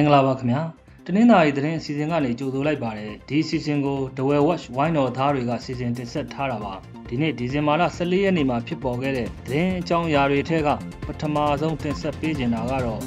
င်္ဂလာပါခင်ဗျာတနင်္လာရီသတင်းအစီအစဉ်ကနေကြိုဆိုလိုက်ပါတယ်ဒီအစီအစဉ်ကို The Well Watch ဝိုင်းတော်သားတွေကစီစဉ်တင်ဆက်ထားတာပါဒီနေ့ဒီဇင်ဘာလ14ရက်နေ့မှာဖြစ်ပေါ်ခဲ့တဲ့သတင်းအကြောင်းအရာတွေထက်ကပထမဆုံးတင်ဆက်ပေးချင်တာကတော့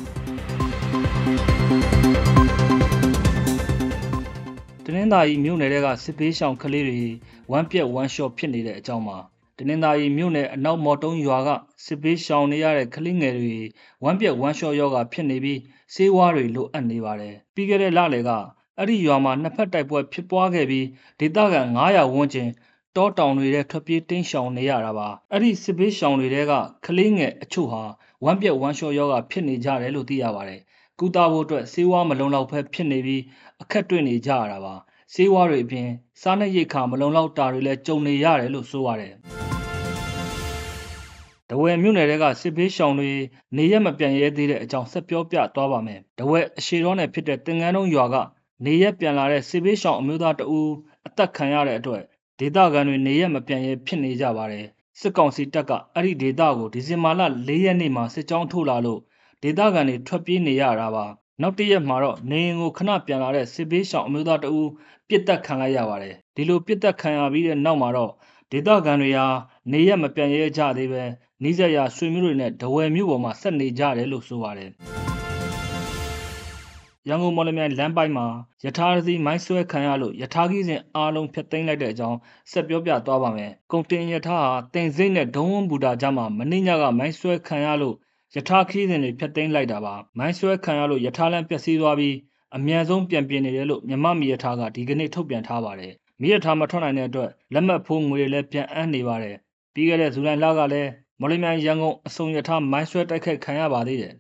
တနင်္သာရီမြို့နယ်ကစစ်ပေးရှောင်ကလေးတွေဝမ်းပြက်ဝမ်းလျှော့ဖြစ်နေတဲ့အကြောင်းပါတနင်္သာရီမြို့နယ်အနောက်မော်တုံးရွာကစစ်ပေးရှောင်နေရတဲ့ကလေးငယ်တွေဝမ်းပြက်ဝမ်းလျှော့ယောဂဖြစ်နေပြီးဆေးဝါးတွေလိုအပ်နေပါတယ်။ပြီးခဲ့တဲ့လလယ်ကအဲ့ဒီရွာမှာနှစ်ဖက်တိုက်ပွဲဖြစ်ပွားခဲ့ပြီးဒေသခံ900ဝန်းကျင်တောတောင်တွေထဲထွက်ပြေးတင်းရှောင်နေရတာပါ။အဲ့ဒီစစ်ပေးရှောင်တွေထဲကကလေးငယ်အချို့ဟာဝမ်းပြက်ဝမ်းလျှော့ယောဂဖြစ်နေကြတယ်လို့သိရပါတယ်။ ကုသဖို့အတွက်ဆေးဝါးမလုံလောက်ဖက်ဖြစ်နေပြီးအခက်တွေ့နေကြရတာပါ။ဆေးဝါးတွေအပြင်စားနပ်ရိက္ခာမလုံလောက်တာတွေလည်းကြုံနေရတယ်လို့ဆိုပါတယ်။တဝဲမြို့နယ်ကစစ်ဘေးရှောင်တွေနေရက်မပြန်ရဲသေးတဲ့အကြောင်းဆက်ပြောပြသွားပါမယ်။တဝဲအရှိတော်နယ်ဖြစ်တဲ့တင်ငန်းတုံးရွာကနေရက်ပြန်လာတဲ့စစ်ဘေးရှောင်အမျိုးသားတဦးအသက်ခံရတဲ့အတွက်ဒေသခံတွေနေရက်မပြန်ရဲဖြစ်နေကြပါတယ်။စစ်ကောင်စီတပ်ကအဲ့ဒီဒေသကိုဒီဇင်ဘာလ၄ရက်နေ့မှာစစ်ကြောင်းထိုးလာလို့ ဒေသခံတွေထွက်ပြေးနေရတာပါ။နောက်တရက်မှာတော့နေရင်ကိုခဏပြန်လာတဲ့စစ်ဘေးရှောင်အမျိုးသားတဦးပြစ်တက်ခံလိုက်ရပါတယ်။ဒီလိုပြစ်တက်ခံရပြီးတဲ့နောက်မှာတော့ဒေသခံတွေဟာနေရက်မပြန်ရဲကြသေးပဲနီးစပ်ရာဆွေမျိုးတွေနဲ့ဒဝယ်မြို့ပေါ်မှာဆက်နေကြတယ်လို့ဆိုပါတယ်။ရန်ကုန်မော်လမြိုင်လမ်းပိုင်းမှာယထာစီမိုင်းဆွဲခံရလို့ယထာကြီးစဉ်အားလုံးဖျက်သိမ်းလိုက်တဲ့အကြောင်းဆက်ပြောပြသွားပါမယ်။ကုန်တင်ယထာဟာတင်စိမ့်နဲ့ဒုံဝန်းဘူတာကြားမှာမင်းညကမိုင်းဆွဲခံရလို့ ယထာခီးစဉ်တွေဖျက်သိမ်းလိုက်တာပါ။မိုင်းဆွဲခံရလို့ယထာလန်ပျက်စီးသွားပြီးအမြန်ဆုံးပြန်ပြင်းနေတယ်လို့မြမမီယထာကဒီကနေ့ထုတ်ပြန်ထားပါတယ်။မီယထာမထွက်နိုင်တဲ့အတွက်လက်မှတ်ဖိုးငွေတွေလည်းပြန်အမ်းနေပါတယ်။ပြီးခဲ့တဲ့ဇူလိုင်လကလည်းမော်လမြိုင်ရန်ကုန်အစုံရထားမိုင်းဆွဲတိုက်ခိုက်ခံရပါသေးတယ်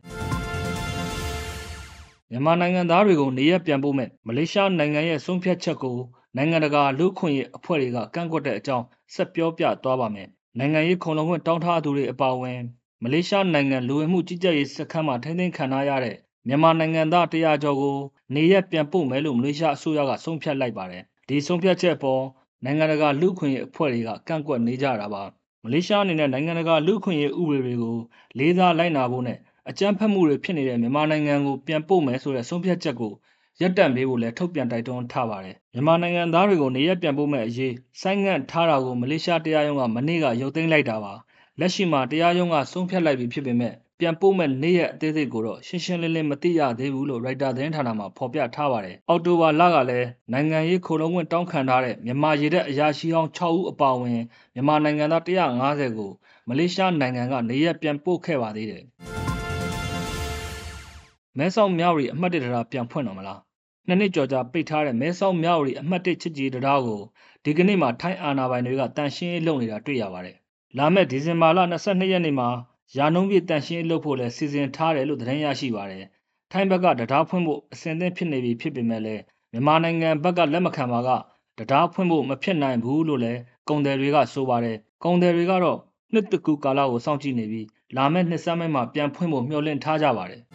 မြန်မာနိုင်ငံသားတွေကိုနေရပြန်ပို့မဲ့မလေးရှားနိုင်ငံရဲ့ဆုံးဖြတ်ချက်ကိုနိုင်ငံတကာလူ့ခွင့်ရေးအဖွဲ့တွေကကန့်ကွက်တဲ့အကြောင်းဆက်ပြောပြသွားပါမယ်နိုင်ငံရေးခုံလုံးခွင့်တောင်းထားသူတွေအပါအဝင် မလေးရှားနိုင်ငံလူဝင်မှုကြီးကြပ်ရေးစခန်းမှာထိန်းသိမ်းခံထားရတဲ့မြန်မာနိုင်ငံသားတရားကျော်ကိုနေရပြန်ပို့မယ်လို့မလေးရှားအစိုးရကဆုံးဖြတ်လိုက်ပါတယ်ဒီဆုံးဖြတ်ချက်ပေါ်နိုင်ငံတကာလူ့ခွင့်ရေးအဖွဲ့တွေကကန့်ကွက်နေကြတာပါမလေးရှားအနေနဲ့နိုင်ငံတကာလူ့အခွင့်အရေးဥပဒေတွေကိုလေးစားလိုက်နာဖို့နဲ့အကြမ်းဖက်မှုတွေဖြစ်နေတဲ့မြန်မာနိုင်ငံကိုပြန်ပို့မယ်ဆိုတဲ့ဆုံးဖြတ်ချက်ကိုရပ်တန့်ပေးဖို့လည်းထုတ်ပြန်တိုက်တွန်းထားပါတယ်။မြန်မာနိုင်ငံသားတွေကိုနေရပ်ပြန်ပို့မဲ့အရေးဆိုင်းငံ့ထားတာကိုမလေးရှားတရားရုံးကမနေ့ကရုပ်သိမ်းလိုက်တာပါ။ လက်ရှိမှာတရားရုံးကဆုံးဖြတ်လိုက်ပြီဖြစ်ပေမဲ့ပြန်ပို့မဲ့နေ့ရက်အသေးစိတ်ကိုတော့ရှင်းရှင်းလင်းလင်းမသိရသေးဘူးလို့ရိုက်တာသတင်းဌာနမှဖော်ပြထားပါတယ်။အော်တိုဘာလကလည်းနိုင်ငံရေးခိုလုံဝင်တောင်းခံထားတဲ့မြန်မာရည်တဲ့အရာရှိဟောင်း6ဦးအပါအဝင်မြန်မာနိုင်ငံသား150ကိုမလေးရှားနိုင်ငံကနေရက်ပြန်ပို့ခဲ့ပါသေးတယ်။မဲဆောက်မြောက်ရီအမှတ်၁တရားပြန်ဖွင့်တော့မလား။နှစ်နှစ်ကျော်ကြာပိတ်ထားတဲ့မဲဆောက်မြောက်ရီအမှတ်၁ချစ်ကြည်တရားကိုဒီကနေ့မှထိုင်းအာဏာပိုင်တွေကတန်ရှင်းရေးလုပ်နေတာတွေ့ရပါတယ်။ လာမယ့်ဒီဇင်ဘာလ22ရက်နေ့မှာရာနှုန်းပြည့်တန်ရှင်းလုပ်ဖို့လည်းစီစဉ်ထားတယ်လို့သတင်းရရှိပါတယ်။ထိုင်းဘက်ကတရားဖွင့်ဖို့အစဉ်သင့်ဖြစ်နေပြီဖြစ်ပေမဲ့လည်းမြန်မာနိုင်ငံဘက်ကလက်မခံပါကတရားဖွင့်ဖို့မဖြစ်နိုင်ဘူးလို့လည်းကုန်တယ်တွေကဆိုပါတယ်။ကုန်တယ်တွေကတော့နှစ်တကူကာလကိုစောင့်ကြည့်နေပြီးလာမယ့်နှစ်စမ်းပိုင်းမှာပြန်ဖွင့်ဖို့မျှော်လင့်ထားကြပါတယ်။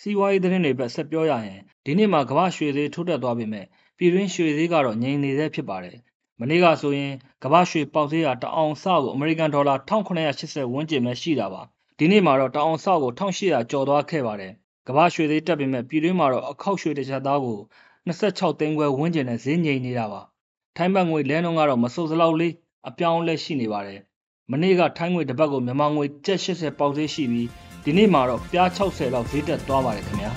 စီးပွားရေးသတင်းတွေပဲဆက်ပြောရရင်ဒီနေ့မှာကမ္ဘာရွှေဈေးထိုးတက်သွားပေမဲ့ပြည်တွင်းရွှေဈေးကတော့ငြိမ်နေသေးဖြစ်ပါတယ်။ မနေ့ကဆိုရင်ကမ္ဘာရွှေပေါက်ဈေးဟာတအောင်စကိုအမေရိကန်ဒေါ်လာ1980ဝန်းကျင်ပဲရှိတာပါဒီနေ့မှာတော့တအောင်စကို1800ကျော်သွားခဲ့ပါတယ်ကမ္ဘာရွှေဈေးတက်ပေမဲ့ပြည်တွင်းမှာတော့အခောက်ရွှေတစ်ချက်သားကို26သိန်းခွဲဝန်းကျင်နဲ့ဈေးငြိမ်နေတာပါထိုင်းဘတ်ငွေလဲနှုန်းကတော့မစိုးစလောက်လေးအပြောင်းလဲရှိနေပါတယ်မနေ့ကထိုင်းငွေတစ်ပတ်ကိုမြန်မာငွေ780ပေါက်ဈေးရှိပြီးဒီနေ့မှာတော့ပြား60လောက်ဈေးတက်သွားပါတယ်ခင်ဗျာ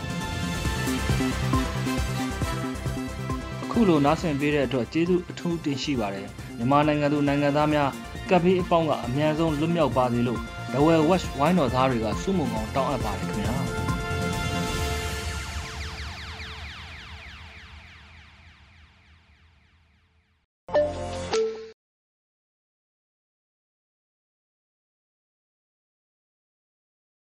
ခုလိုနားဆင်ပေးတဲ့အတွက်ကျေးဇူးအထူးတင်ရှိပါတယ်မြန်မာနိုင်ငံသူနိုင်ငံသားများကပ်ဘေးအပေါင်းကအများဆုံးလွတ်မြောက်ပါစေလို့ The Well Watch ဝိုင်းတော်သားတွေကစုမုံကောင်တောင်းအပ်ပါတယ်ခင်ဗျာ